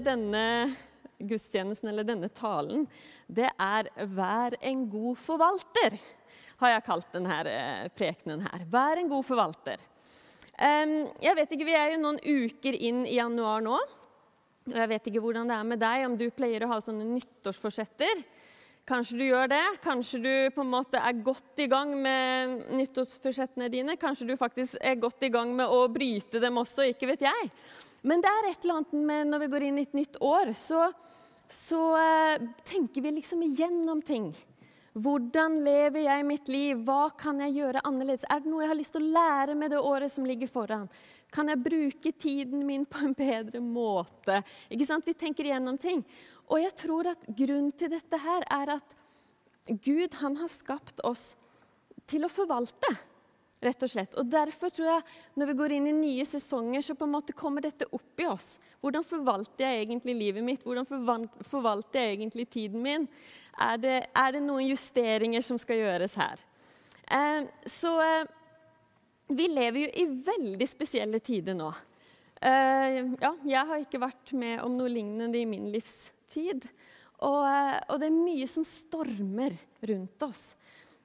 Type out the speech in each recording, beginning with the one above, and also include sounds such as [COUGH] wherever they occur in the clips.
denne gudstjenesten, eller denne talen, det er 'Vær en god forvalter', har jeg kalt denne eh, prekenen her. Vær en god forvalter. Jeg vet ikke, Vi er jo noen uker inn i januar nå. og Jeg vet ikke hvordan det er med deg, om du pleier å ha sånne nyttårsforsetter. Kanskje du gjør det. Kanskje du på en måte er godt i gang med nyttårsforsettene dine. Kanskje du faktisk er godt i gang med å bryte dem også. Ikke vet jeg. Men det er et eller annet med når vi går inn i et nytt år, så, så uh, tenker vi liksom igjennom ting. Hvordan lever jeg mitt liv? Hva kan jeg gjøre annerledes? Er det noe jeg har lyst til å lære med det året som ligger foran? Kan jeg bruke tiden min på en bedre måte? Ikke sant? Vi tenker igjennom ting. Og jeg tror at grunnen til dette her er at Gud han har skapt oss til å forvalte rett og slett. Og Derfor tror jeg når vi går inn i nye sesonger, så på en måte kommer dette opp i oss. Hvordan forvalter jeg egentlig livet mitt? Hvordan forvalter jeg egentlig tiden min? Er det, er det noen justeringer som skal gjøres her? Eh, så eh, vi lever jo i veldig spesielle tider nå. Eh, ja, jeg har ikke vært med om noe lignende i min livstid. Og, eh, og det er mye som stormer rundt oss.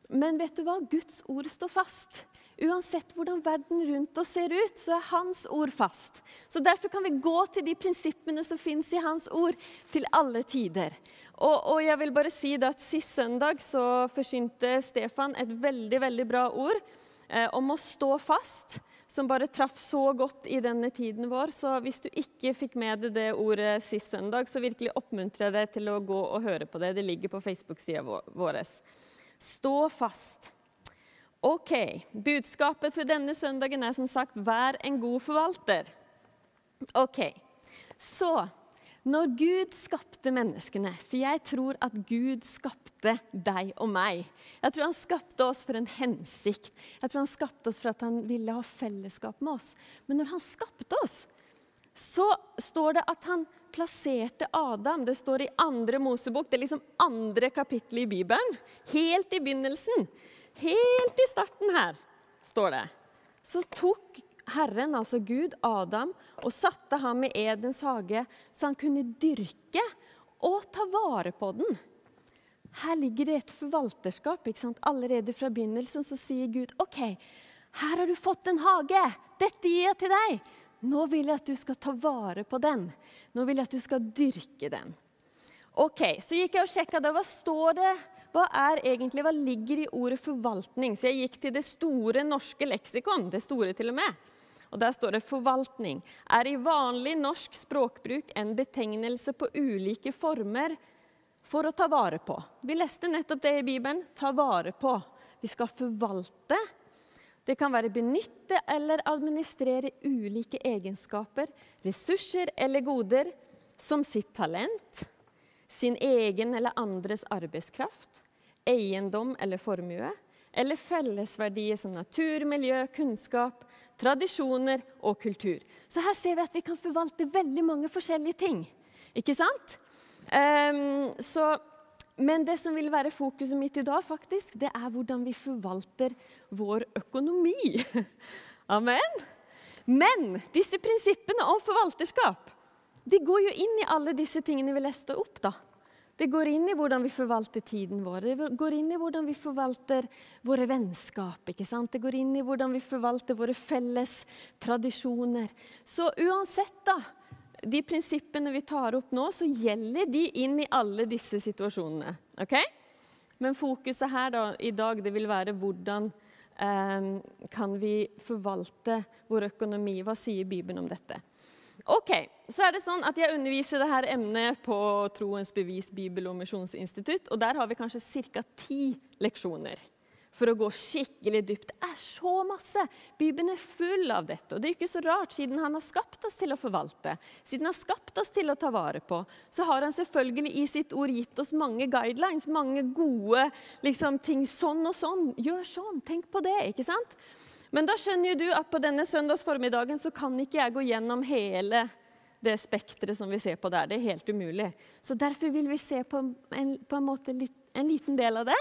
Men vet du hva? Guds ord står fast. Uansett hvordan verden rundt oss ser ut, så er Hans ord fast. Så Derfor kan vi gå til de prinsippene som fins i Hans ord, til alle tider. Og, og, jeg vil bare si at Sist søndag så forsynte Stefan et veldig veldig bra ord eh, om å stå fast, som bare traff så godt i denne tiden vår. Så hvis du ikke fikk med deg det ordet sist søndag, så virkelig oppmuntrer jeg deg til å gå og høre på det. Det ligger på Facebook-sida vår. Stå fast. Ok, budskapet for denne søndagen er som sagt 'vær en god forvalter'. Ok, så når Gud skapte menneskene For jeg tror at Gud skapte deg og meg. Jeg tror han skapte oss for en hensikt. Jeg tror han skapte oss for at han ville ha fellesskap med oss. Men når han skapte oss, så står det at han plasserte Adam. Det står i andre Mosebok. Det er liksom andre kapittel i Bibelen. Helt i begynnelsen. Helt i starten her står det. Så tok Herren, altså Gud, Adam og satte ham i Edens hage, så han kunne dyrke og ta vare på den. Her ligger det et forvalterskap. ikke sant? Allerede fra begynnelsen så sier Gud OK, her har du fått en hage. Dette gir jeg til deg. Nå vil jeg at du skal ta vare på den. Nå vil jeg at du skal dyrke den. Ok, Så gikk jeg og sjekka. Hva står det hva er egentlig, hva ligger i ordet forvaltning? Så jeg gikk til det store norske leksikon, det store til og med. Og Der står det 'forvaltning' er i vanlig norsk språkbruk en betegnelse på ulike former for å ta vare på. Vi leste nettopp det i Bibelen. Ta vare på. Vi skal forvalte. Det kan være benytte eller administrere ulike egenskaper, ressurser eller goder, som sitt talent, sin egen eller andres arbeidskraft, eiendom eller formue, eller fellesverdier som natur, miljø, kunnskap, tradisjoner og kultur. Så her ser vi at vi kan forvalte veldig mange forskjellige ting. Ikke sant? Um, så, men det som vil være fokuset mitt i dag, faktisk, det er hvordan vi forvalter vår økonomi. [LAUGHS] Amen. Men disse prinsippene om forvalterskap de går jo inn i alle disse tingene vi leste opp. da. Det går inn i hvordan vi forvalter tiden vår, det går inn i hvordan vi forvalter våre vennskap. ikke sant? Det går inn i hvordan vi forvalter våre felles tradisjoner. Så uansett, da, de prinsippene vi tar opp nå, så gjelder de inn i alle disse situasjonene. ok? Men fokuset her da, i dag det vil være hvordan eh, kan vi forvalte vår økonomi. Hva sier Bibelen om dette? Ok, så er det sånn at Jeg underviser dette emnet på Troens bevis bibel- og misjonsinstitutt. og Der har vi kanskje ca. ti leksjoner for å gå skikkelig dypt. Det er så masse! Bibelen er full av dette. Og det er ikke så rart, siden han har skapt oss til å forvalte, siden han har skapt oss til å ta vare på, så har han selvfølgelig i sitt ord gitt oss mange guidelines, mange gode liksom, ting. Sånn og sånn. Gjør sånn. Tenk på det. ikke sant? Men da skjønner du at på denne søndagsformiddagen så kan ikke jeg gå gjennom hele det spekteret som vi ser på der. Det er helt umulig. Så derfor vil vi se på en, på en måte en liten del av det.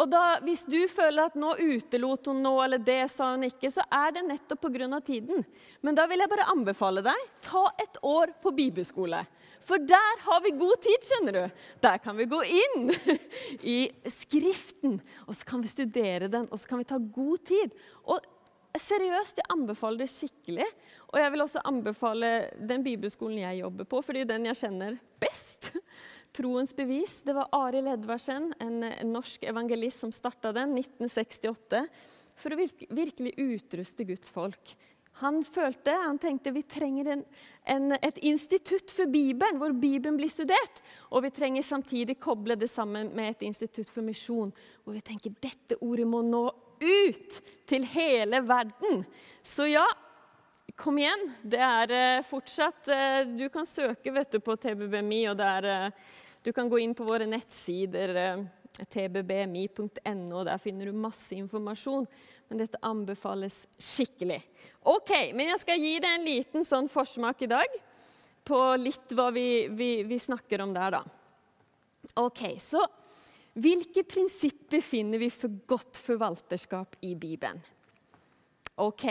Og da, Hvis du føler at nå utelot hun noe, eller det sa hun ikke, så er det nettopp pga. tiden. Men da vil jeg bare anbefale deg ta et år på bibelskole. For der har vi god tid, skjønner du. Der kan vi gå inn [LAUGHS] i Skriften, og så kan vi studere den, og så kan vi ta god tid. Og seriøst, jeg anbefaler det skikkelig. Og jeg vil også anbefale den bibelskolen jeg jobber på, for det er jo den jeg kjenner best. Troens bevis. Det var Arild Edvardsen, en, norsk evangelist, som starta den 1968 for å virkelig utruste Guds folk. Han følte, han tenkte vi trenger en, en, et institutt for Bibelen, hvor Bibelen blir studert. Og vi trenger samtidig koble det sammen med et institutt for misjon, hvor vi tenker dette ordet må nå ut til hele verden. Så ja, kom igjen. Det er uh, fortsatt uh, Du kan søke du, på TBBMI, og det er uh, du kan gå inn på våre nettsider, eh, tbbmi.no. Der finner du masse informasjon. Men dette anbefales skikkelig. Ok, Men jeg skal gi deg en liten sånn forsmak i dag på litt hva vi, vi, vi snakker om der, da. Ok, så hvilke prinsipper finner vi for godt forvalterskap i Bibelen? Ok,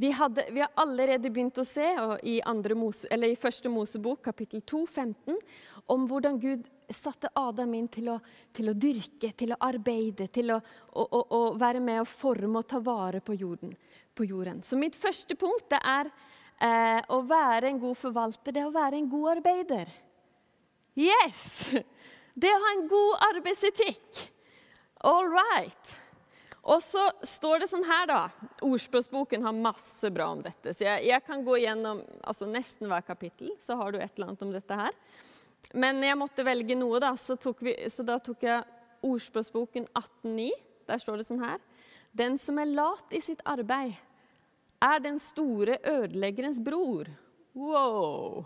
vi, hadde, vi, har allerede begynt å se i, Mose, i første Mosebok, kapittel 2, 15, om hvordan Gud satte Adam inn til å, til å dyrke, til å arbeide, til å, å, å, være med og forme og ta vare på jorden. På jorden. Så mitt første punkt er eh, å være en god forvalter, det er å være en god arbeider. Yes! [LAUGHS] Det å ha en god arbeidsetikk. All right. Og så står det sånn her, da. Ordspråksboken har masse bra om dette. Så jeg, jeg kan gå igjennom altså nesten hver kapittel, så har du et eller annet om dette her. Men jeg måtte velge noe, da, så, vi, så da tok jeg Ordspråksboken 18,9. Der står det sånn her. Den som er lat i sitt arbeid, er den store ødeleggerens bror. Wow!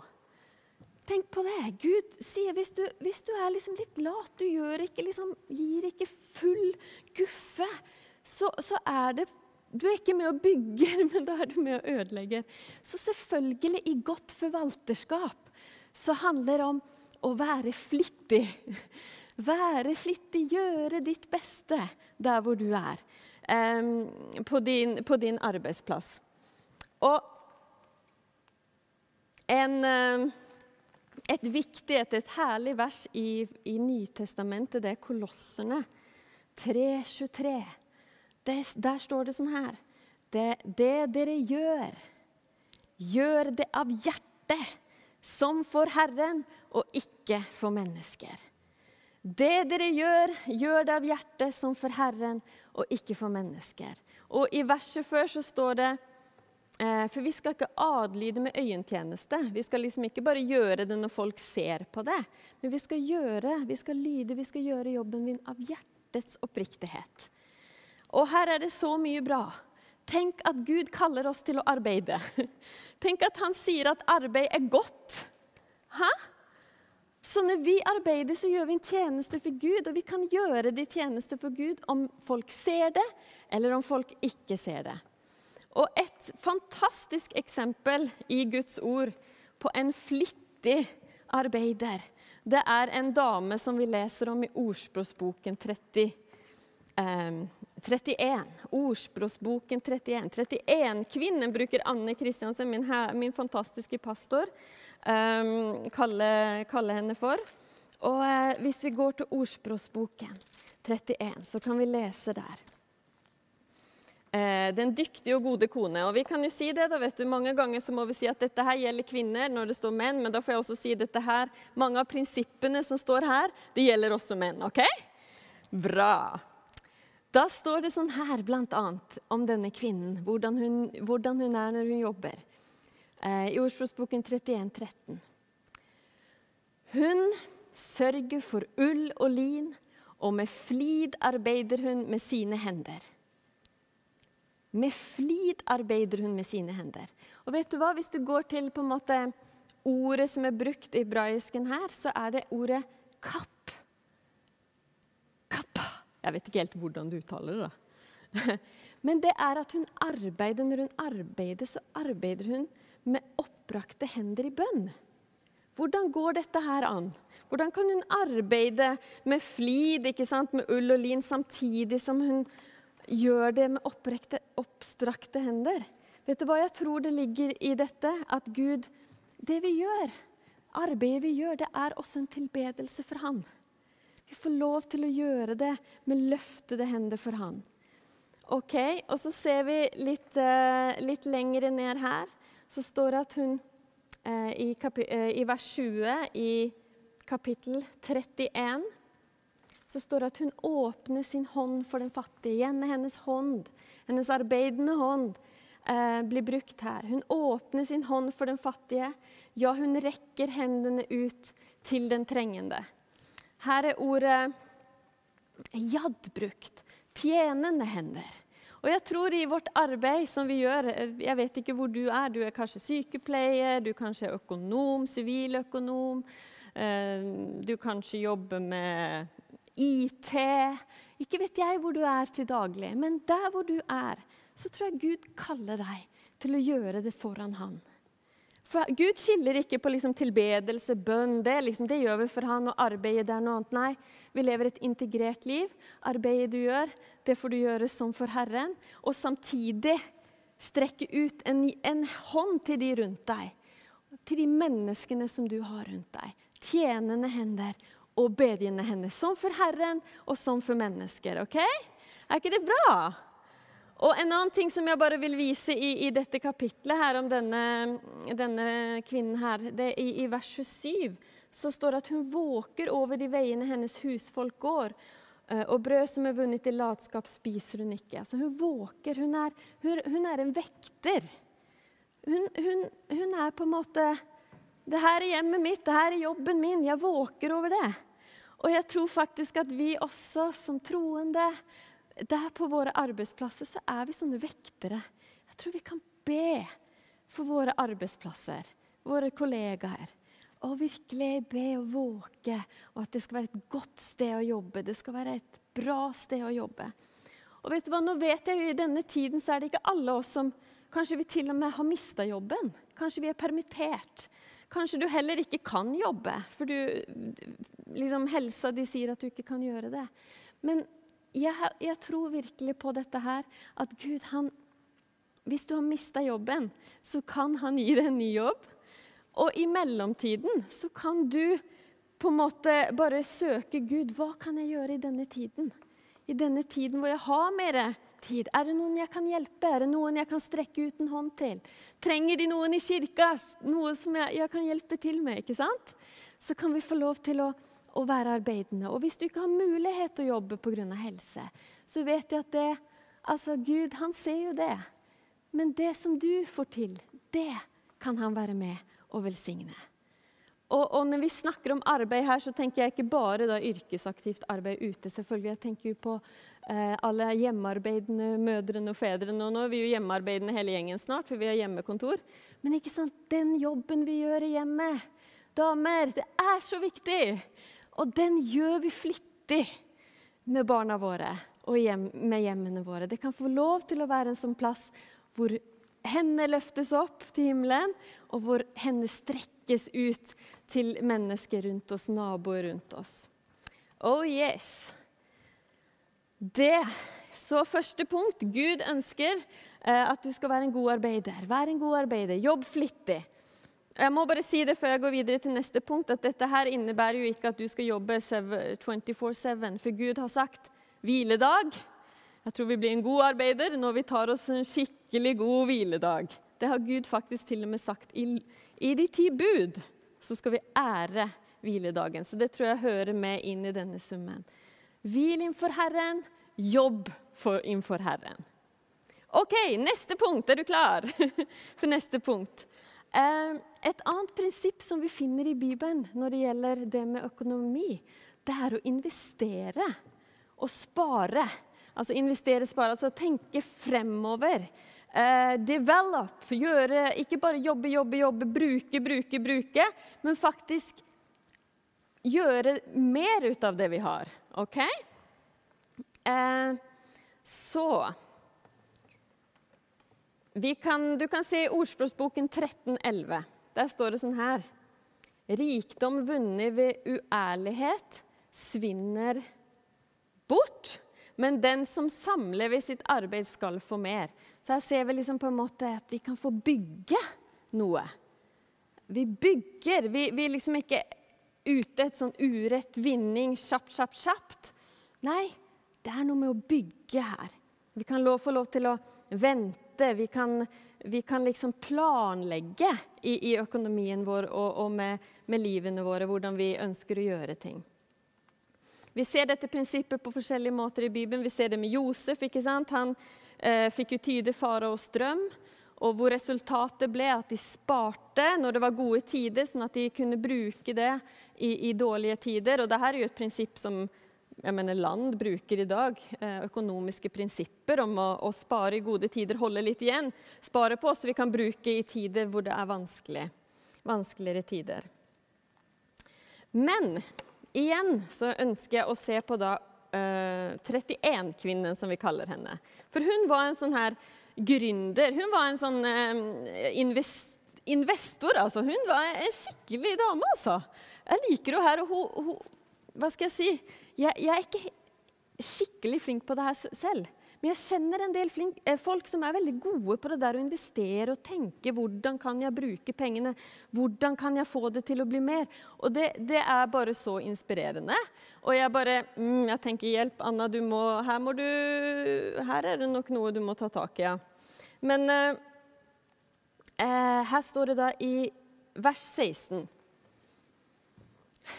Tenk på det. Gud sier hvis du, hvis du er liksom litt lat, du ikke, liksom, gir ikke full guffe, så, så er det du er ikke med å bygge, [LAUGHS] men da er du med å ødelegge. Så selvfølgelig, i godt forvalterskap, så handler det om å være flittig. [LAUGHS] Være flittig, gjøre ditt beste der hvor du er. Um, på, din, på, din, arbeidsplass. Og en, um, et viktig, et, et, herlig vers i, i Nytestamentet, det er Kolosserne 3.23. Der står det sånn her det, det dere gjør, gjør det av hjertet som for Herren og ikke for mennesker. Det dere gjør, gjør det av hjertet som for Herren og ikke for mennesker. Og I verset før så står det eh, For vi skal ikke adlyde med øyentjeneste. Vi skal liksom ikke bare gjøre det når folk ser på det. Men vi skal gjøre, vi skal lyde, vi skal gjøre jobben min av hjertets oppriktighet. Og her er det så mye bra. Tenk at Gud kaller oss til å arbeide. [LAUGHS] Tenk at han sier at arbeid er godt. Hæ? Så når vi arbeider, så gjør vi en tjeneste for Gud. Og vi kan gjøre de tjeneste for Gud om folk ser det, eller om folk ikke ser det. Og et fantastisk eksempel i Guds ord på en flittig arbeider, det er en dame som vi leser om i Ordspråksboken 30, eh, 31. Ordspråksboken 31. 31. Kvinnen bruker Anne Kristiansen, min, min, fantastiske pastor, um, kalle, kalle, henne for. Og uh, Hvis vi går til Ordspråksboken 31, så kan vi lese der. Uh, den dyktige og gode kone. Og vi kan jo si det da, vet du, Mange ganger så må vi si at dette her gjelder kvinner når det står menn, men da får jeg også si dette her. Mange av prinsippene som står her, det gjelder også menn. ok? Bra. Da står det sånn her bl.a. om denne kvinnen, hvordan hun, hvordan hun, er når hun jobber. Eh, I Ordspråksboken 31, 13. Hun sørger for ull og lin, og med flid arbeider hun med sine hender. Med flid arbeider hun med sine hender. Og vet du hva? Hvis du går til på en måte ordet som er brukt i hebraisken her, så er det ordet kapp. Jeg vet ikke helt hvordan du uttaler det. da. [LAUGHS] Men det er at hun arbeider, når hun arbeider, så arbeider hun med oppbrakte hender i bønn. Hvordan går dette her an? Hvordan kan hun arbeide med flid, ikke sant? med ull og lin, samtidig som hun gjør det med opprekte, oppstrakte hender? Vet du hva jeg tror det ligger i dette? At Gud Det vi gjør, arbeidet vi gjør, det er også en tilbedelse for Han. Vi får lov til å gjøre det med løftede hender for Han. Ok, Og så ser vi litt, uh, litt lengre ned her, så står det at hun uh, i, uh, i, vers 20 i kapittel 31 så står det at hun åpner sin hånd for den fattige. Igjen hennes hånd, hennes arbeidende hånd, blir brukt her. Hun åpner sin hånd for den fattige. Ja, hun rekker hendene ut til den trengende. Her er ordet jad brukt. Tjenende hender. Og jeg tror i vårt arbeid som vi gjør Jeg vet ikke hvor du er. Du er kanskje sykepleier, du kanskje er økonom, siviløkonom. Eh, du kanskje jobber med IT. Ikke vet jeg hvor du er til daglig, men der hvor du er, så tror jeg Gud kaller deg til å gjøre det foran Han. For Gud skiller ikke på liksom tilbedelse, bønn. Det, liksom, det, gjør vi for Han, og arbeidet er noe annet. Nei, vi lever et integrert liv. Arbeidet du gjør, det får du gjøre som for Herren. Og samtidig strekke ut en, en hånd til de rundt deg. Til de menneskene som du har rundt deg. Tjenende hender og bedjende hender. Som for Herren og som for mennesker. ok? Er ikke det bra? Og En annen ting som jeg bare vil vise i, i dette kapitlet her om denne, denne kvinnen her, det i, i vers 27 så står det at hun våker over de veiene hennes husfolk går. Eh, og brød som er vunnet i latskap, spiser hun ikke. Altså hun våker. Hun er, hun, hun er en vekter. Hun, hun, er på en måte Det her er hjemmet mitt, det her er jobben min. Jeg våker over det. Og jeg tror faktisk at vi også som troende der på våre arbeidsplasser så er vi sånne vektere. Jeg tror vi kan be for våre arbeidsplasser, våre kollegaer. Og virkelig be og våke, og at det skal være et godt sted å jobbe. Det skal være et bra sted å jobbe. Og vet du hva, nå vet jeg jo I denne tiden så er det ikke alle oss som Kanskje vi til og med har mista jobben. Kanskje vi er permittert. Kanskje du heller ikke kan jobbe, for du, liksom, helsa de sier at du ikke kan gjøre det. Men jeg, jeg, tror virkelig på dette her, at Gud, han Hvis du har mista jobben, så kan han gi deg en ny jobb. Og i mellomtiden så kan du på en måte bare søke Gud. Hva kan jeg gjøre i denne tiden? I denne tiden hvor jeg har mer tid. Er det noen jeg kan hjelpe? Er det noen jeg kan strekke ut en hånd til? Trenger de noen i kirka? Noe som jeg, jeg kan hjelpe til med? ikke sant? Så kan vi få lov til å å være arbeidende. Og hvis du ikke har mulighet til å jobbe pga. helse, så vet jeg at det, altså Gud han ser jo det. Men det som du får til, det kan han være med og velsigne. Og, og, når vi snakker om arbeid her, så tenker jeg ikke bare da yrkesaktivt arbeid ute. selvfølgelig. Jeg tenker jo på eh, alle hjemmearbeidende mødrene og fedrene. Og nå er vi jo hjemmearbeidende hele gjengen snart, for vi har hjemmekontor. Men ikke sant, den jobben vi gjør i hjemmet, damer, det er så viktig. Og den gjør vi flittig med barna våre og hjem, med hjemmene våre. Det kan få lov til å være en sånn plass hvor hendene løftes opp til himmelen, og hvor hendene strekkes ut til mennesker rundt oss, naboer rundt oss. Oh yes! Det Så første punkt. Gud ønsker eh, at du skal være en god arbeider. Vær en god arbeider. Jobb flittig. Jeg må bare si det før jeg går videre til neste punkt, at dette her innebærer jo ikke at du skal jobbe 24-7, for Gud har sagt hviledag. Jeg tror vi blir en god arbeider når vi tar oss en skikkelig god hviledag. Det har Gud faktisk til og med sagt. I, i de ti bud så skal vi ære hviledagen. Så det tror jeg hører med inn i denne summen. Hvil innfor Herren, jobb for innfor Herren. OK, neste punkt. Er du klar [LAUGHS] for neste punkt? Eh, et annet prinsipp som vi finner i Bibelen når det gjelder det med økonomi, det er å investere og spare. Altså investere, spare, altså tenke fremover. Uh, develop, gjøre, ikke bare jobbe, jobbe, jobbe, bruke, bruke, bruke, men faktisk gjøre mer ut av det vi har. OK? Uh, så kan, du kan se i Ordspråksboken 1311. Der står det sånn her. Rikdom vunnet ved uærlighet svinner bort. Men den som samler ved sitt arbeid, skal få mer. Så her ser vi liksom på en måte at vi kan få bygge noe. Vi bygger. Vi, vi er liksom ikke ute et sånn urett vinning, kjapt, kjapt, kjapt. Nei, det er noe med å bygge her. Vi kan få lov til å vente. Vi kan, vi kan liksom planlegge i, i, økonomien vår og, og med, med livene våre hvordan vi ønsker å gjøre ting. Vi ser dette prinsippet på forskjellige måter i Bibelen. Vi ser det med Josef. ikke sant? Han eh, fikk jo tyde faraos drøm. Og hvor resultatet ble at de sparte når det var gode tider, sånn at de kunne bruke det i, i dårlige tider. Og dette er jo et prinsipp som mener, land bruker i dag. Eh, økonomiske prinsipper om å, å, spare i gode tider, holde litt igjen. Spare på så vi kan bruke i tider hvor det er vanskelig. vanskeligere tider. Men igjen så ønsker jeg å se på da uh, 31-kvinnen, som vi kaller henne. For hun var en sånn her gründer. Hun var en sånn uh, invest investor, altså. Hun var en skikkelig dame, altså. Jeg liker henne her. og hun, hun, Hva skal jeg si? Jeg, jeg er ikke skikkelig flink på det her selv. Men jeg kjenner en del flink, eh, folk som er veldig gode på det der å investere og tenke hvordan kan jeg bruke pengene, hvordan kan jeg få det til å bli mer. Og det, det er bare så inspirerende. Og jeg bare mm, jeg tenker hjelp, Anna, du må, her, må du, her er det nok noe du må ta tak i. Ja. Men eh, eh, her står det da i vers 16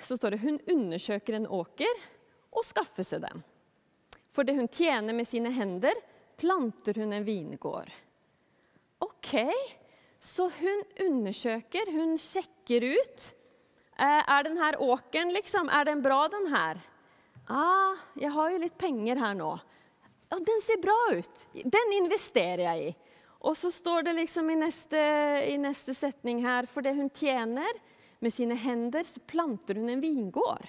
så står det hun undersøker en åker og skaffer seg den. For det hun tjener med sine hender, planter hun en vingård. OK, så hun undersøker, hun sjekker ut. Er er her åkeren, liksom, er den bra, den her? Ah, jeg har jo litt penger her nå. Ja, den ser bra ut. Den investerer jeg i. Og så står det liksom i neste, i neste setning her For det hun tjener med sine hender, så planter hun en vingård.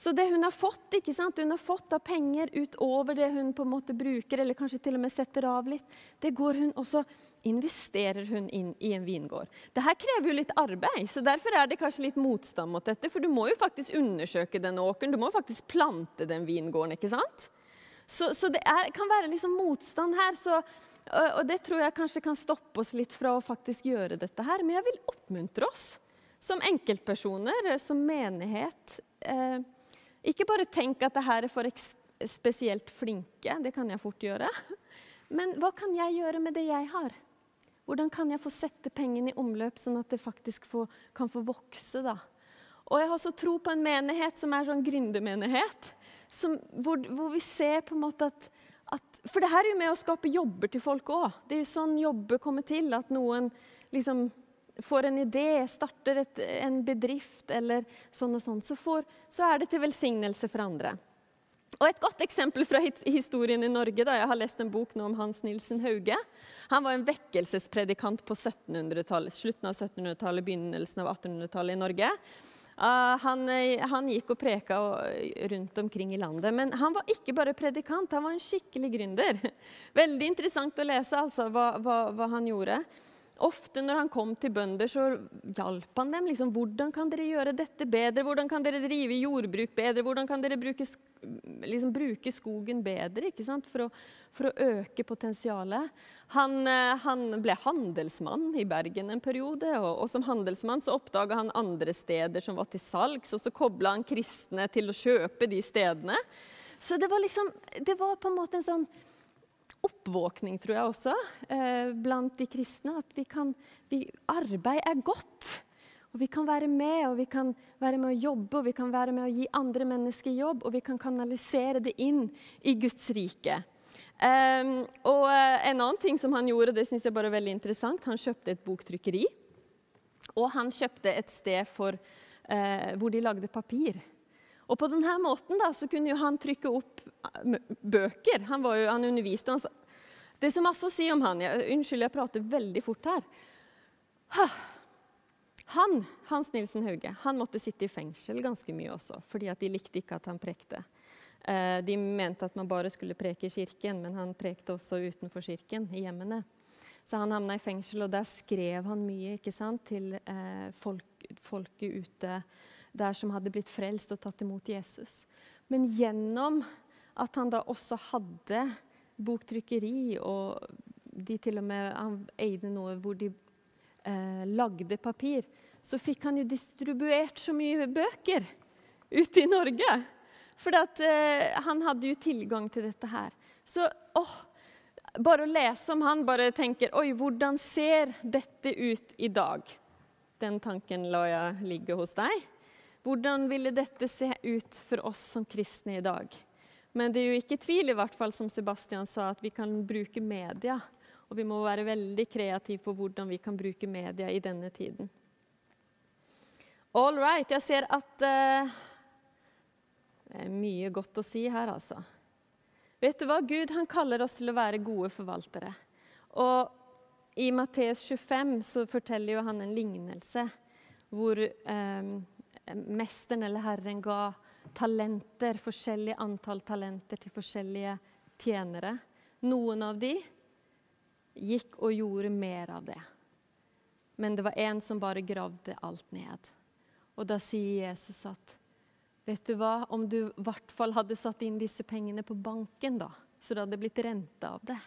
Så det hun har fått ikke sant? Hun har fått av penger utover det hun på en måte bruker, eller kanskje til og med setter av litt, det går hun og så investerer hun inn i en vingård. Dette krever jo litt arbeid, så derfor er det kanskje litt motstand mot dette. For du må jo faktisk undersøke den åkeren, du må jo faktisk plante den vingården. ikke sant? Så, så det er, kan være liksom motstand her. Så, og det tror jeg kanskje kan stoppe oss litt fra å faktisk gjøre dette her. Men jeg vil oppmuntre oss som enkeltpersoner, som menighet. Eh, ikke bare tenk at det her er for spesielt flinke, det kan jeg fort gjøre. [LAUGHS] Men hva kan jeg gjøre med det jeg har? Hvordan kan jeg få sette pengene i omløp, sånn at det faktisk får, kan få vokse? da? Og jeg har så tro på en menighet som er sånn gründermenighet. Hvor, hvor, vi ser på en måte at, at For det her er jo med å skape jobber til folk òg. Det er jo sånn jobber kommer til. At noen liksom får en idé, starter et, en bedrift eller sånn og sånn, så, får, så, er det til velsignelse for andre. Og Et godt eksempel fra historien i Norge da, Jeg har lest en bok nå om Hans Nilsen Hauge. Han var en vekkelsespredikant på 1700-tallet, slutten av 1700-tallet, begynnelsen av 1800-tallet i Norge. Uh, han, han, gikk og preka rundt omkring i landet. Men han var ikke bare predikant, han var en skikkelig gründer. [LAUGHS] Veldig interessant å lese altså, hva, hva, hva han gjorde. Ofte når han kom til bønder, så hjalp han dem. Liksom, hvordan kan dere gjøre dette bedre? Hvordan kan dere drive jordbruk bedre? Hvordan kan dere bruke, liksom, bruke skogen bedre for å, for, å, øke potensialet? Han, eh, han, ble handelsmann i Bergen en periode. Og, og som handelsmann så oppdaga han andre steder som var til salgs, og så kobla han kristne til å kjøpe de stedene. Så det var, liksom, det var på en måte en sånn oppvåkning, tror jeg også, eh, blant de kristne. At vi kan, vi, arbeid er godt. Og vi kan være med, og vi kan være med å jobbe, og vi kan være med å gi andre mennesker jobb, og vi kan kanalisere det inn i Guds rike. Um, og uh, En annen ting som han gjorde, det synes jeg bare er veldig interessant, han kjøpte et boktrykkeri. Og han kjøpte et sted for, uh, hvor de lagde papir. Og på denne måten da, så kunne han trykke opp eh, bøker. Han, jo, han underviste. Han, det er så masse å si om han. Jeg, unnskyld, jeg prater veldig fort her. Han, Hans Nilsen Hauge han måtte sitte i fengsel ganske mye også, fordi de likte ikke at han prekte. Eh, de mente at man bare skulle preke i kirken, men han prekte også utenfor kirken, i hjemmene. Så han havna i fengsel, og der skrev han mye sant, til eh, folk folket ute der som hadde blitt frelst og tatt imot Jesus. Men gjennom at han da også hadde boktrykkeri, og de til og med han eide noe hvor de eh, lagde papir, så fikk han jo distribuert så mye bøker ute i Norge. For eh, han hadde jo tilgang til dette her. Så åh, bare å lese om han, bare tenker Oi, hvordan ser dette ut i dag? Den tanken la jeg ligge hos deg. Hvordan ville dette se ut for oss som kristne i dag? Men det er jo ikke tvil, i hvert fall som Sebastian sa, at vi kan bruke media. Og vi må være veldig kreative på hvordan vi kan bruke media i denne tiden. All right. Jeg ser at uh, Det er mye godt å si her, altså. Vet du hva? Gud han kaller oss til å være gode forvaltere. Og i Matteus 25 så forteller jo han en lignelse hvor um, mesteren eller Herren ga talenter, forskjellig antall talenter til forskjellige tjenere. Noen av de gikk og gjorde mer av det. Men det var en som bare gravde alt ned. Og da sier Jesus at vet du hva, om du i hvert fall hadde satt inn disse pengene på banken, da, så det hadde blitt rente av det.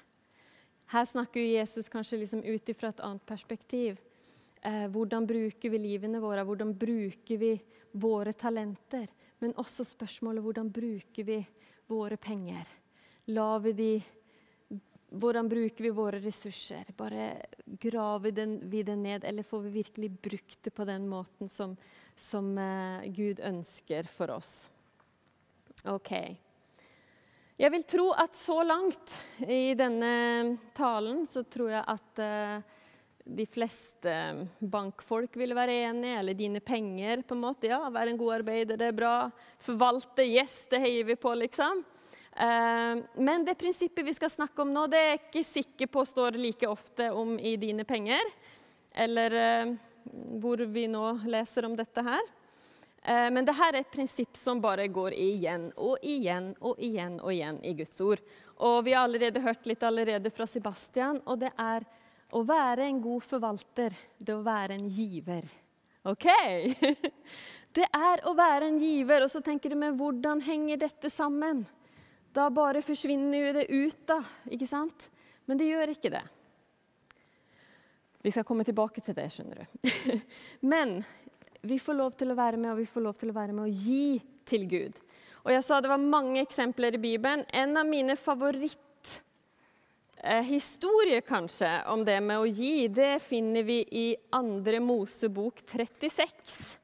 Her snakker Jesus kanskje liksom ut ifra et annet perspektiv. Eh, hvordan bruker vi livene våre? Hvordan bruker vi våre talenter? Men også spørsmålet hvordan bruker vi våre penger? Lar vi de hvordan bruker vi våre ressurser? Bare Graver den, vi det ned, eller får vi virkelig brukt det på den måten som, som uh, Gud ønsker for oss? OK. Jeg vil tro at så langt i denne talen så tror jeg at uh, de fleste bankfolk vil være enige, eller dine penger. på en måte, Ja, være en god arbeider, det er bra. Forvalte, yes, det heier vi på, liksom. Eh, men det prinsippet vi skal snakke om nå, det er jeg ikke sikker på står like ofte om i dine penger, eller eh, hvor vi nå leser om dette her. Eh, men dette er et prinsipp som bare går igjen og igjen og igjen og igjen i Guds ord. Og vi har allerede hørt litt allerede fra Sebastian, og det er å være en god forvalter, det er å være en giver. OK? [LAUGHS] Det er å være en giver. Og så tenker du, men hvordan henger dette sammen? Da bare forsvinner jo det ut, da. Ikke sant? Men det gjør ikke det. Vi skal komme tilbake til det, skjønner du. [LAUGHS] Men vi får lov til å være med, og vi får lov til å være med å gi til Gud. Og jeg sa det var mange eksempler i Bibelen. En av mine favoritter historie kanskje om det med å gi, det finner vi i andre Mosebok 36.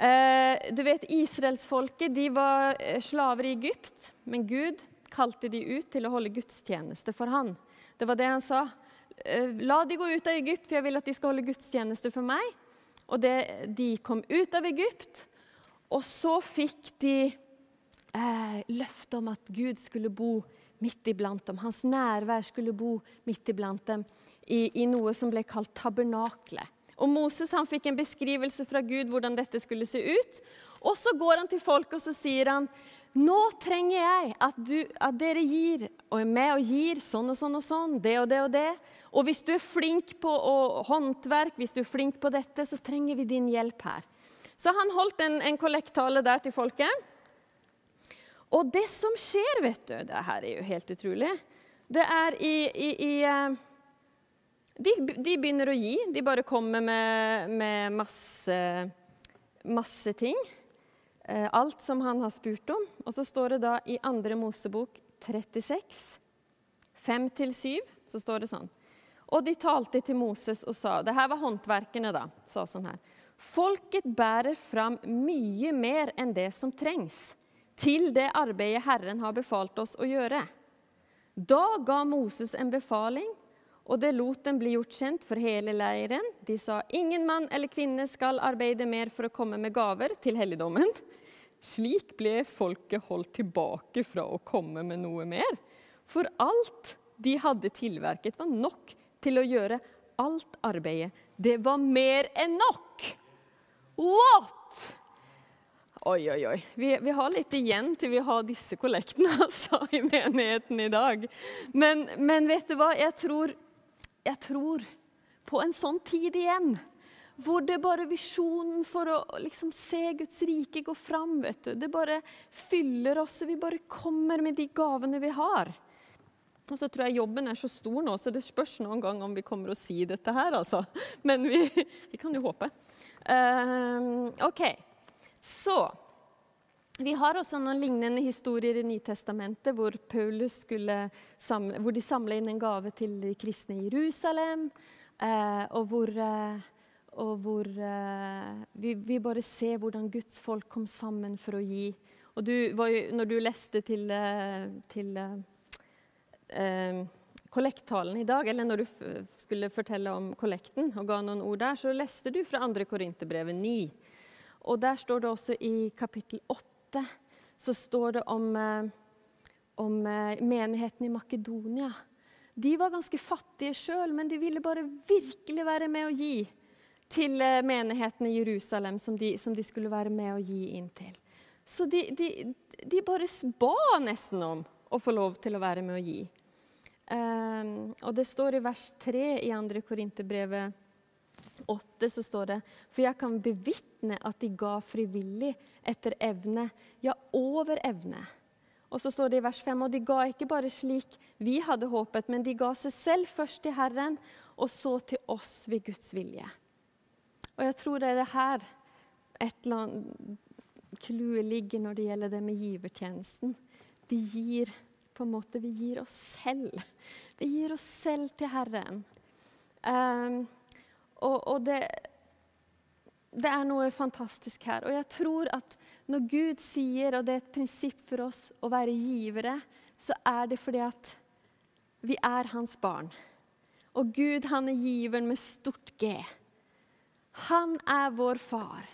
Eh, du vet, Israelsfolket de var eh, slaver i Egypt, men Gud kalte de ut til å holde gudstjeneste for han. Det var det han sa. La de gå ut av Egypt, for jeg vil at de skal holde gudstjeneste for meg. Og det, de kom ut av Egypt, og så fikk de eh, løfte om at Gud skulle bo midt iblant dem. Hans nærvær skulle bo midt iblant dem i, i noe som ble kalt tabernaklet. Og Moses han fikk en beskrivelse fra Gud hvordan dette skulle se ut. Og så går han til folket og så sier han, nå trenger jeg at, du, at, dere gir og er med og gir sånn og sånn og sånn, det og det og det. Og hvis du er flink på håndverk, hvis du er flink på dette, så trenger vi din hjelp her. Så han holdt en kollekttale der til folket. Og det som skjer, vet du Det her er jo helt utrolig. Det er i, i, i eh, de, de, begynner å gi. De bare kommer med, med masse, masse ting. Eh, alt som han har spurt om. Og så står det da i 2. Mosebok 36, 5-7, så står det sånn. Og de talte til Moses og sa Det her var håndverkerne, da. sa sånn her. Folket bærer fram mye mer enn det som trengs til det arbeidet Herren har befalt oss å gjøre. Da ga Moses en befaling, og det lot den bli gjort kjent for hele leiren. De sa ingen mann eller kvinne skal arbeide mer for å komme med gaver til helligdommen. Slik ble folket holdt tilbake fra å komme med noe mer. For alt de hadde tilverket, var nok til å gjøre alt arbeidet. Det var mer enn nok! What? Oi, oi, oi. Vi, vi, har litt igjen til vi har disse kollektene [LAUGHS] altså, i menigheten i dag. Men, men, vet du hva? Jeg tror, jeg tror på en sånn tid igjen. hvor det bare visjonen for å liksom se Guds rike gå fram. vet du. Det bare fyller oss, og vi bare kommer med de gavene vi har. Og så tror jeg jobben er så stor nå, så det spørs noen gang om vi kommer å si dette her, altså. Men vi, vi kan jo håpe. Uh, OK. Så vi har også noen lignende historier i Nytestamentet hvor, samle, hvor de samla inn en gave til de kristne i Jerusalem. Eh, og hvor, eh, og hvor eh, vi, vi, bare ser hvordan Guds folk kom sammen for å gi. Og du, når du leste til, til eh, kollekttalen i dag, eller når du skulle fortelle om kollekten og ga noen ord der, så leste du fra 2. Korinterbrevet 9. Og der står det også i kapittel 8 så står det om, eh, om eh, menigheten i Makedonia. De var ganske fattige sjøl, men de ville bare virkelig være med å gi til eh, menigheten i Jerusalem, som de, som de skulle være med å gi inn til. Så de, de, de bare ba nesten om å få lov til å være med å gi. Um, og det står i vers 3 i 2. Korinterbrevet 8 så står det For jeg kan bevitne at de ga frivillig etter evne, ja, over evne. Og så står det i vers 5 og de ga ikke bare slik vi hadde håpet, men de ga seg selv først til Herren, og så til oss ved Guds vilje. Og jeg tror det er det her et eller annet clouet ligger når det gjelder det med givertjenesten. Vi gir på en måte vi gir oss selv. Vi gir oss selv til Herren. Um, og, og det, det, er noe fantastisk her. Og jeg tror at når Gud sier, og det er et prinsipp for oss å være givere, så er det fordi at vi er hans barn. Og Gud, han er giveren med stort G. Han er vår far,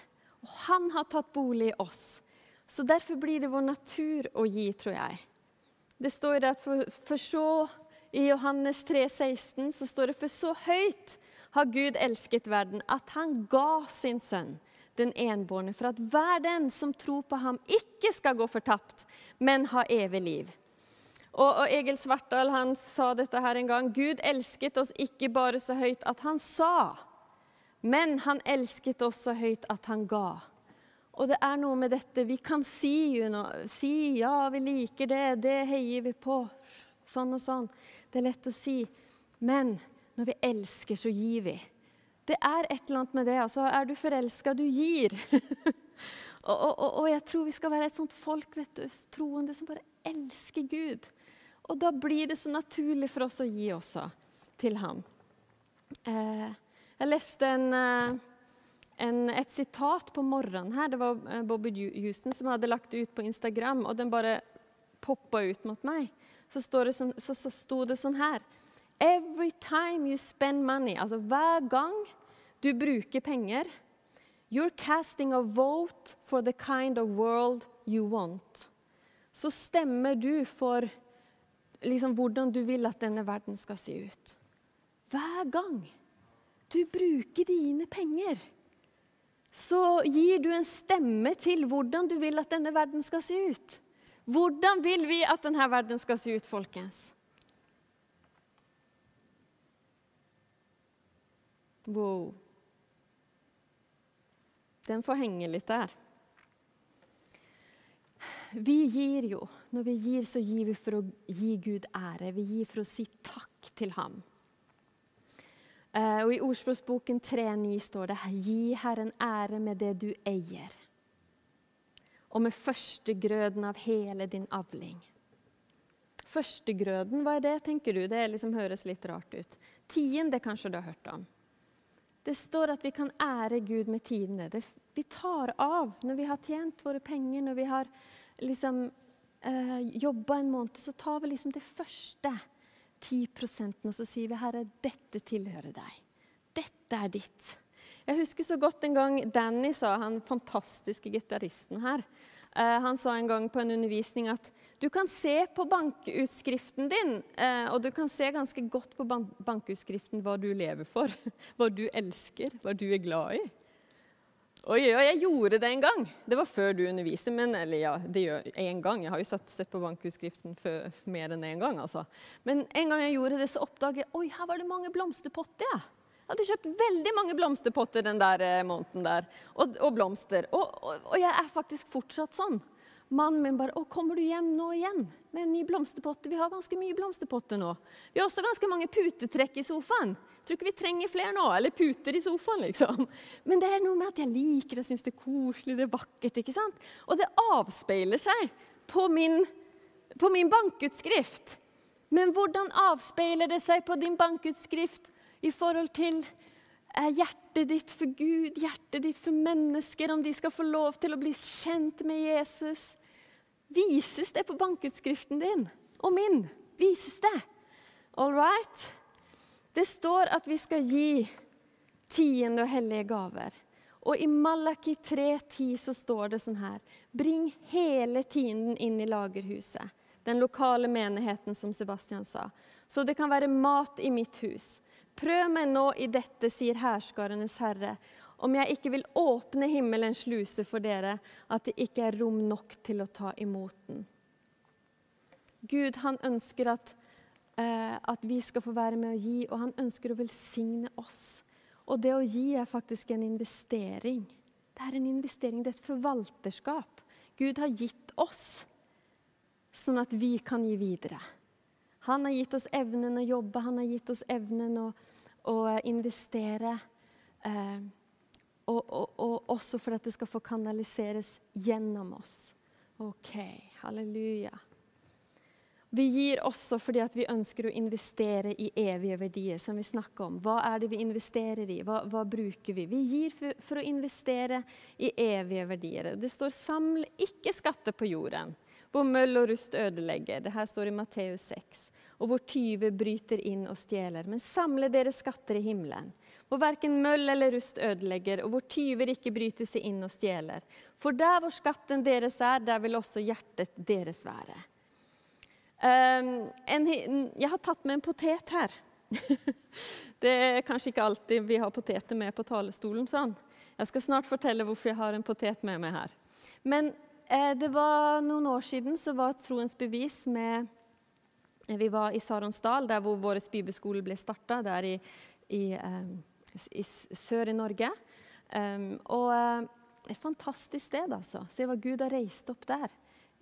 og han har tatt bolig i oss. Så derfor blir det vår natur å gi, tror jeg. Det står at for, for så I Johannes 3, 16 så står det for så høyt har Gud elsket verden, at han ga sin sønn, den enbårne, for at hver den som tror på ham, ikke skal gå fortapt, men ha evig liv. Og, og Egil Svartdal han sa dette her en gang. Gud elsket oss ikke bare så høyt at han sa, men han elsket oss så høyt at han ga. Og det er noe med dette Vi kan si, you know, si ja, vi liker det, det heier vi på. Sånn og sånn. Det er lett å si. Men når vi elsker, så gir vi. Det er et eller annet med det. altså Er du forelska, du gir. [LAUGHS] og, og, og, jeg tror vi skal være et sånt folk, vet du, troende, som bare elsker Gud. Og da blir det så naturlig for oss å gi også til Han. Eh, jeg leste en eh, en, et sitat på morgenen her. Det var eh, Bobby Houston som hadde lagt det ut på Instagram, og den bare poppa ut mot meg. Så, det sånn, så, så sto det sånn her Every time you spend money, altså hver gang du bruker penger, you're casting a vote for the kind of world you want. Så stemmer du for liksom, hvordan du vil at denne verden skal se ut. Hver gang du bruker dine penger så gir du en stemme til hvordan du vil at denne verden skal se ut. Hvordan vil vi at denne verden skal se ut, folkens? Wow. Den får henge litt der. Vi gir jo. Når vi gir, så gir vi for å gi Gud ære. Vi gir for å si takk til ham. Eh, og I Ordspråksboken 3,9 står det Gi Herren ære med det du eier, og med førstegrøden av hele din avling. Førstegrøden, hva er det, tenker du? Det liksom høres litt rart ut. Tiende kanskje du har hørt om. Det står at vi kan ære Gud med tiende. Det, vi tar av når vi har tjent våre penger, når vi har liksom, eh, jobba en måned, så tar vi liksom det første 10% og så sier vi, 'Herre, dette tilhører deg. Dette er ditt.' Jeg husker så godt en gang Danny sa, han fantastiske gitaristen her, uh, han sa en gang på en undervisning at du kan se på bankutskriften din, uh, og du kan se ganske godt på bankutskriften hva du lever for, [LAUGHS] hva du elsker, hva du er glad i. Og ja, jeg gjorde det en gang. Det var før du underviste. men eller ja, det gjør en gang. Jeg har jo sett, sett på bankutskriften før, mer enn én en gang. altså. Men en gang jeg gjorde det, så oppdaget jeg oi, her var det mange blomsterpotter. Ja. Jeg hadde kjøpt veldig mange blomsterpotter den der eh, måneden der, og, og blomster. Og, og, og, jeg er faktisk fortsatt sånn. Mannen min bare 'Å, kommer du hjem nå igjen med en ny blomsterpotte?' Vi har ganske mye blomsterpotter nå. Vi har også ganske mange putetrekk i sofaen. Jeg tror ikke vi trenger flere nå, eller puter i sofaen, liksom. Men det er noe med at jeg liker det, syns det er koselig, det er vakkert. ikke sant? Og det avspeiler seg på min, på min bankutskrift. Men hvordan avspeiler det seg på din bankutskrift i forhold til eh, hjertet ditt for Gud, hjertet ditt for mennesker, om de skal få lov til å bli kjent med Jesus. Vises det på bankutskriften din og min? Vises det? All right? Det står at vi skal gi tiende og hellige gaver. Og i Malaki 3,10 så står det sånn her Bring hele tienden inn i lagerhuset, den lokale menigheten, som Sebastian sa, så det kan være mat i mitt hus. Prøv meg nå i dette, sier hærskarenes herre, om jeg ikke vil åpne himmelens sluse for dere, at det ikke er rom nok til å ta imot den. Gud han ønsker at, eh, at vi skal få være med å gi, og han ønsker å velsigne oss. Og det å gi er faktisk en investering. Det er en investering, det er et forvalterskap. Gud har gitt oss sånn at vi kan gi videre. Han har gitt oss evnen å jobbe, han har gitt oss evnen å, å investere. Eh, og, og, og, også for at det skal få kanaliseres gjennom oss. OK, halleluja. Vi gir også fordi vi ønsker å investere i evige verdier. som vi snakker om. Hva er det vi investerer i? Hva, hva bruker vi? Vi gir for, for, å investere i evige verdier. Det står 'samle ikke skatter på jorden', hvor møll og rust ødelegger. Det her står i Matteus 6 og hvor tyver bryter inn og stjeler. Men samle dere skatter i himmelen, hvor verken møll eller rust ødelegger, og hvor tyver ikke bryter seg inn og stjeler. For der hvor skatten deres er, der vil også hjertet deres være. Um, en, jeg har tatt med en potet her. [LAUGHS] det er kanskje ikke alltid vi har poteter med på talerstolen. sånn. Jeg skal snart fortelle hvorfor jeg har en potet med meg her. Men eh, det var noen år siden så var Troens bevis med vi var i Saronsdal, der hvor vår bibelskole ble starta, der i, i, um, i, sør i Norge. Um, og uh, et fantastisk sted, altså. Se hva Gud har reist opp der.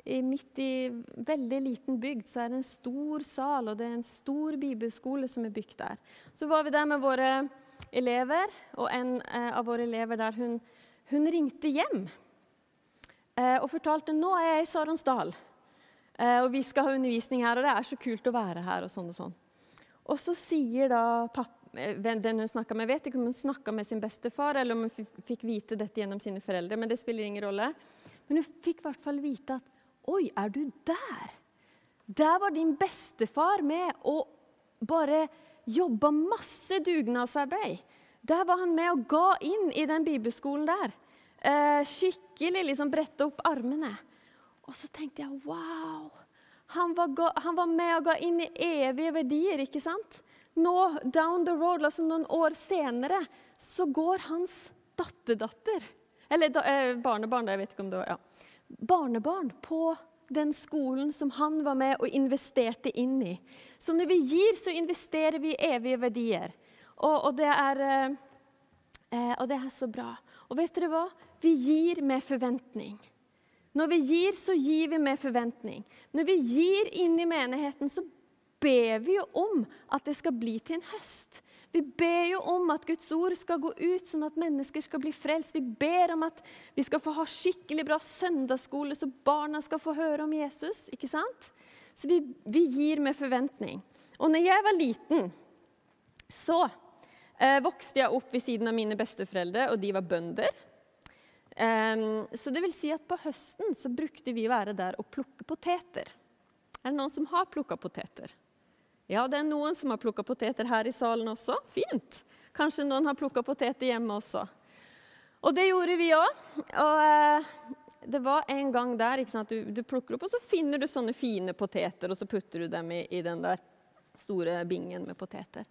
I, midt i veldig liten bygd så er det en stor sal, og det er en stor bibelskole som er bygd der. Så var vi der med våre elever, og en uh, av våre elever der, hun, hun ringte hjem uh, og fortalte nå er jeg i Saronsdal. Eh, og vi skal ha undervisning her, og det er så kult å være her. Og sånn og sånn. Og så sier da papp, eh, den hun snakka med, vet ikke om hun snakka med sin bestefar, eller om hun fikk vite dette gjennom sine foreldre, men det spiller ingen rolle. Men hun fikk i hvert fall vite at Oi, er du der? Der var din bestefar med og bare jobba masse dugnadsarbeid. Der var han med og ga inn i den bibelskolen der. Eh, skikkelig liksom brette opp armene. Og så tenkte jeg wow! Han var, han var, med og ga inn i evige verdier, ikke sant? Nå, down the road, altså noen år senere, så går hans datterdatter Eller da, eh, barnebarn, jeg vet ikke om det var ja. Barnebarn på den skolen som han var med og investerte inn i. Så når vi gir, så investerer vi i evige verdier. Og, og, det er, eh, eh og det er så bra. Og vet dere hva? Vi gir med forventning. Når vi gir, så gir vi med forventning. Når vi gir inn i menigheten, så ber vi jo om at det skal bli til en høst. Vi ber jo om at Guds ord skal gå ut, sånn at mennesker skal bli frelst. Vi ber om at vi skal få ha skikkelig bra søndagsskole, så barna skal få høre om Jesus. ikke sant? Så vi, vi gir med forventning. Og når jeg var liten, så eh, vokste jeg opp ved siden av mine besteforeldre, og de var bønder. Så det vil si at på høsten så brukte vi å være der og plukke poteter. Er det noen som har plukka poteter? Ja, det er noen som har plukka poteter her i salen også. Fint. Kanskje noen har plukka poteter hjemme også. Og det gjorde vi òg. Og uh, det var en gang der at du, du, plukker opp, og så finner du sånne fine poteter, og så putter du dem i, i den der store bingen med poteter.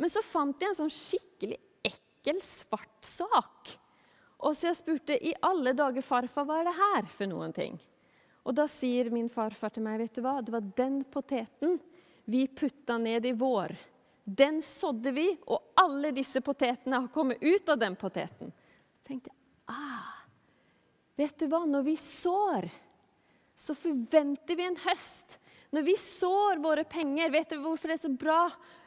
Men så fant jeg en sånn skikkelig ekkel, svart sak og så jeg spurte i alle dager, farfar, hva er det her for noen ting? Og da sier min farfar til meg, vet du hva, det var den poteten vi putta ned i vår Den sådde vi, og alle disse potetene har kommet ut av den poteten. tenkte jeg, ah, Vet du hva? Når vi sår, så forventer vi en høst. Når vi sår våre penger, vet du hvorfor det er så bra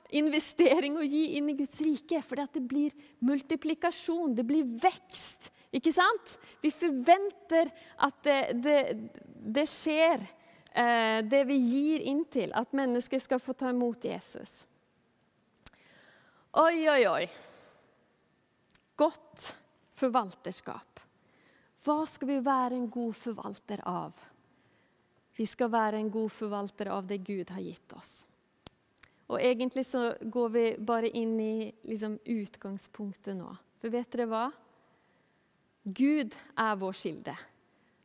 investering å gi inn i Guds rike? Fordi det blir multiplikasjon, det blir vekst. Ikke sant? Vi forventer at det, det, det skjer, eh, det vi gir inn til. At mennesker skal få ta imot Jesus. Oi, oi, oi. Godt forvalterskap. Hva skal vi være en god forvalter av? Vi skal være en god forvalter av det Gud har gitt oss. Og Egentlig så går vi bare inn i liksom, utgangspunktet nå. For vet dere hva? Gud er vår kilde.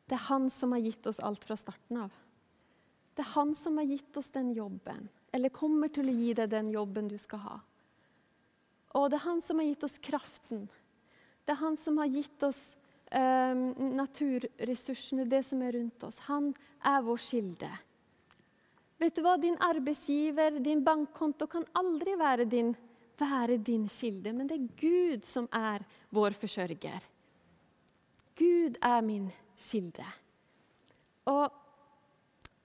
Det er han som har gitt oss alt fra starten av. Det er han som har gitt oss den jobben, eller kommer til å gi deg den jobben du skal ha. Og det er han som har gitt oss kraften. Det er han som har gitt oss eh, naturressursene, det som er rundt oss. Han er vår kilde. Vet du hva? Din arbeidsgiver, din bankkonto, kan aldri være din, være din kilde, men det er Gud som er vår forsørger. Gud er min kilde. Og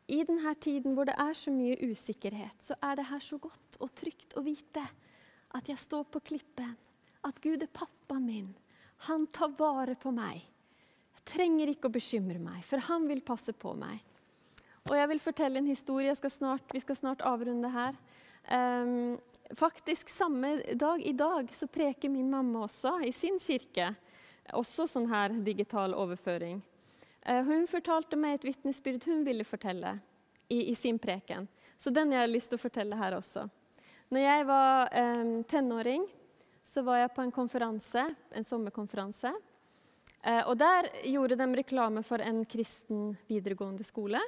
i denne tiden hvor det er så mye usikkerhet, så er det her så godt og trygt å vite at jeg står på klippen, at Gud er pappaen min. Han tar vare på meg. Jeg trenger ikke å bekymre meg, for han vil passe på meg. Og jeg vil fortelle en historie. Skal snart, vi skal snart avrunde her. Um, faktisk samme dag i dag så preker min mamma også i sin kirke. Også sånn her digital overføring. Uh, hun fortalte meg et vitnesbyrd hun ville fortelle i, i, sin preken. Så den jeg har lyst til å fortelle her også. Når jeg var um, tenåring, så var jeg på en konferanse, en sommerkonferanse. Uh, og Der gjorde de reklame for en kristen videregående skole.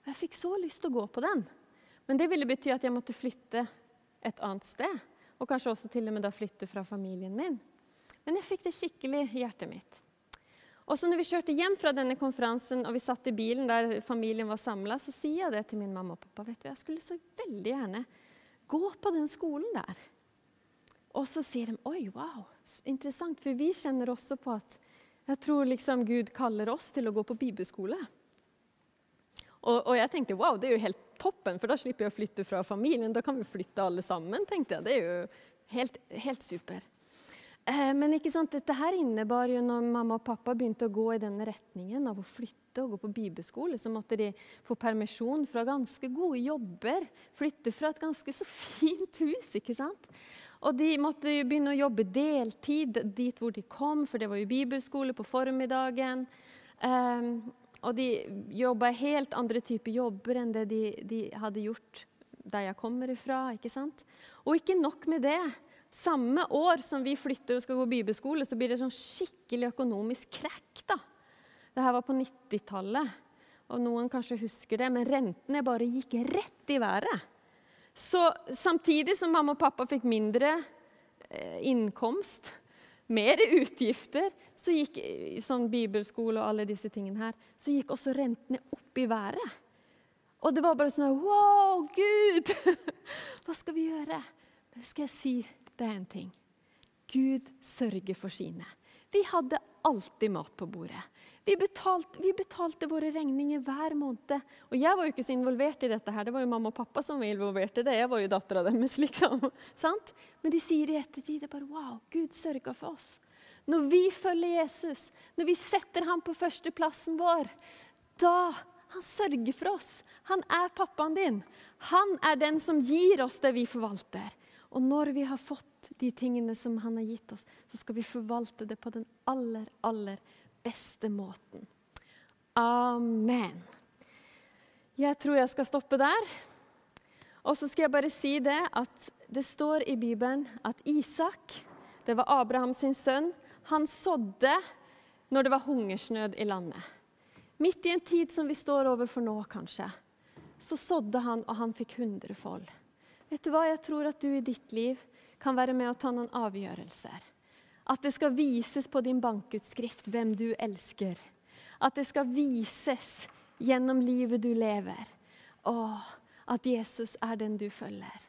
Og Jeg fikk så lyst til å gå på den. Men det ville bety at jeg måtte flytte et annet sted. Og kanskje også til og med da flytte fra familien min. Men jeg fikk det skikkelig i hjertet mitt. Og så når vi kjørte hjem fra denne konferansen og vi satt i bilen der familien var samla, så sier jeg det til min mamma og pappa. vet du, Jeg skulle så veldig gjerne gå på den skolen der. Og så sier de oi, wow, interessant, for vi kjenner også på at jeg tror liksom Gud kaller oss til å gå på bibelskole. Og, og, jeg tenkte wow, det er jo helt toppen, for da slipper jeg å flytte fra familien. Da kan vi flytte alle sammen, tenkte jeg. Det er jo helt, helt super. Eh, men ikke sant, dette her innebar jo når mamma og pappa begynte å gå i den retningen av å flytte og gå på bibelskole, så måtte de få permisjon fra ganske gode jobber. Flytte fra et ganske så [LAUGHS] fint hus. ikke sant? Og de måtte jo begynne å jobbe deltid dit hvor de kom, for det var jo bibelskole på formiddagen. Um, og de jobba helt andre typer jobber enn det de, de, hadde gjort der jeg kommer ifra. ikke sant? Og ikke nok med det. Samme år som vi flytter og skal gå bibelskole, så blir det sånn skikkelig økonomisk krekk. da. Dette var på 90-tallet, og noen kanskje husker det, men rentene bare gikk rett i været. Så samtidig som mamma og pappa fikk mindre eh, innkomst, mer utgifter, så gikk sånn bibelskole og alle disse tingene her, så gikk også rentene opp i været. Og det var bare sånn Wow, Gud! [LAUGHS] Hva skal vi gjøre? Men skal jeg si deg en ting? Gud sørger for sine. Vi hadde alltid mat på bordet. Vi betalte, vi betalte, våre regninger hver måned. Og jeg var jo ikke så involvert i dette. her. Det var jo mamma og pappa som var involvert i det. Jeg var jo dattera deres. [LAUGHS] liksom. Sant? Men de sier i ettertid det bare, wow, Gud sørga for oss. Når vi følger Jesus, når vi setter ham på førsteplassen vår, da han sørger for oss. Han er pappaen din. Han er den som gir oss det vi forvalter. Og når vi har fått de tingene som han har gitt oss, så skal vi forvalte det på den aller, aller beste måten. Amen. Jeg tror jeg skal stoppe der. Og så skal jeg bare si det at det står i Bibelen at Isak, det var Abrahams sønn, han sådde når det var hungersnød i landet. Midt i en tid som vi står overfor nå, kanskje, så sådde han, og han fikk hundrefold. Vet du hva? Jeg tror at du i ditt liv kan være med å ta noen avgjørelser. At det skal vises på din bankutskrift hvem du elsker. At det skal vises gjennom livet du lever. Å, at Jesus er den du følger.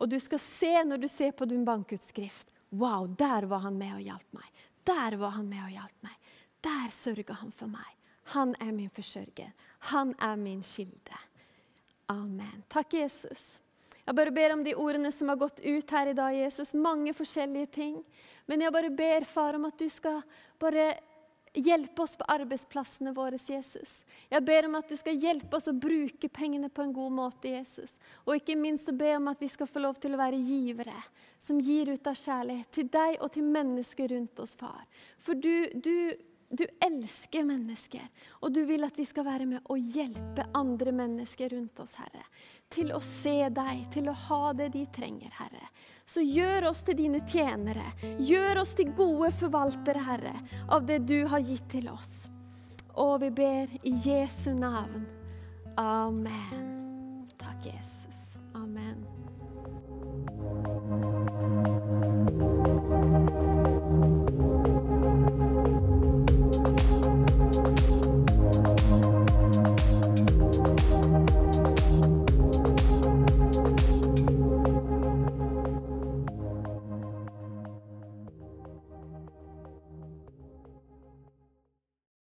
Og du skal se når du ser på din bankutskrift Wow, der var han med og hjalp meg. Der var han med og hjalp meg. Der sørga han for meg. Han er min forsørger. Han er min kilde. Amen. Takk, Jesus. Jeg bare ber om de ordene som har gått ut her i dag, Jesus. Mange forskjellige ting. Men jeg bare ber, far, om at du skal bare hjelpe oss på arbeidsplassene våre, Jesus. Jeg ber om at du skal hjelpe oss å bruke pengene på en god måte, Jesus. Og ikke minst å be om at vi skal få lov til å være givere, som gir ut av kjærlighet til deg og til mennesker rundt oss, far. For du, du du elsker mennesker, og du vil at vi skal være med og hjelpe andre mennesker rundt oss, Herre. Til å se deg, til å ha det de trenger, Herre. Så gjør oss til dine tjenere. Gjør oss til gode forvaltere, Herre, av det du har gitt til oss. Og vi ber i Jesu navn. Amen. Takk, Jesus. Amen.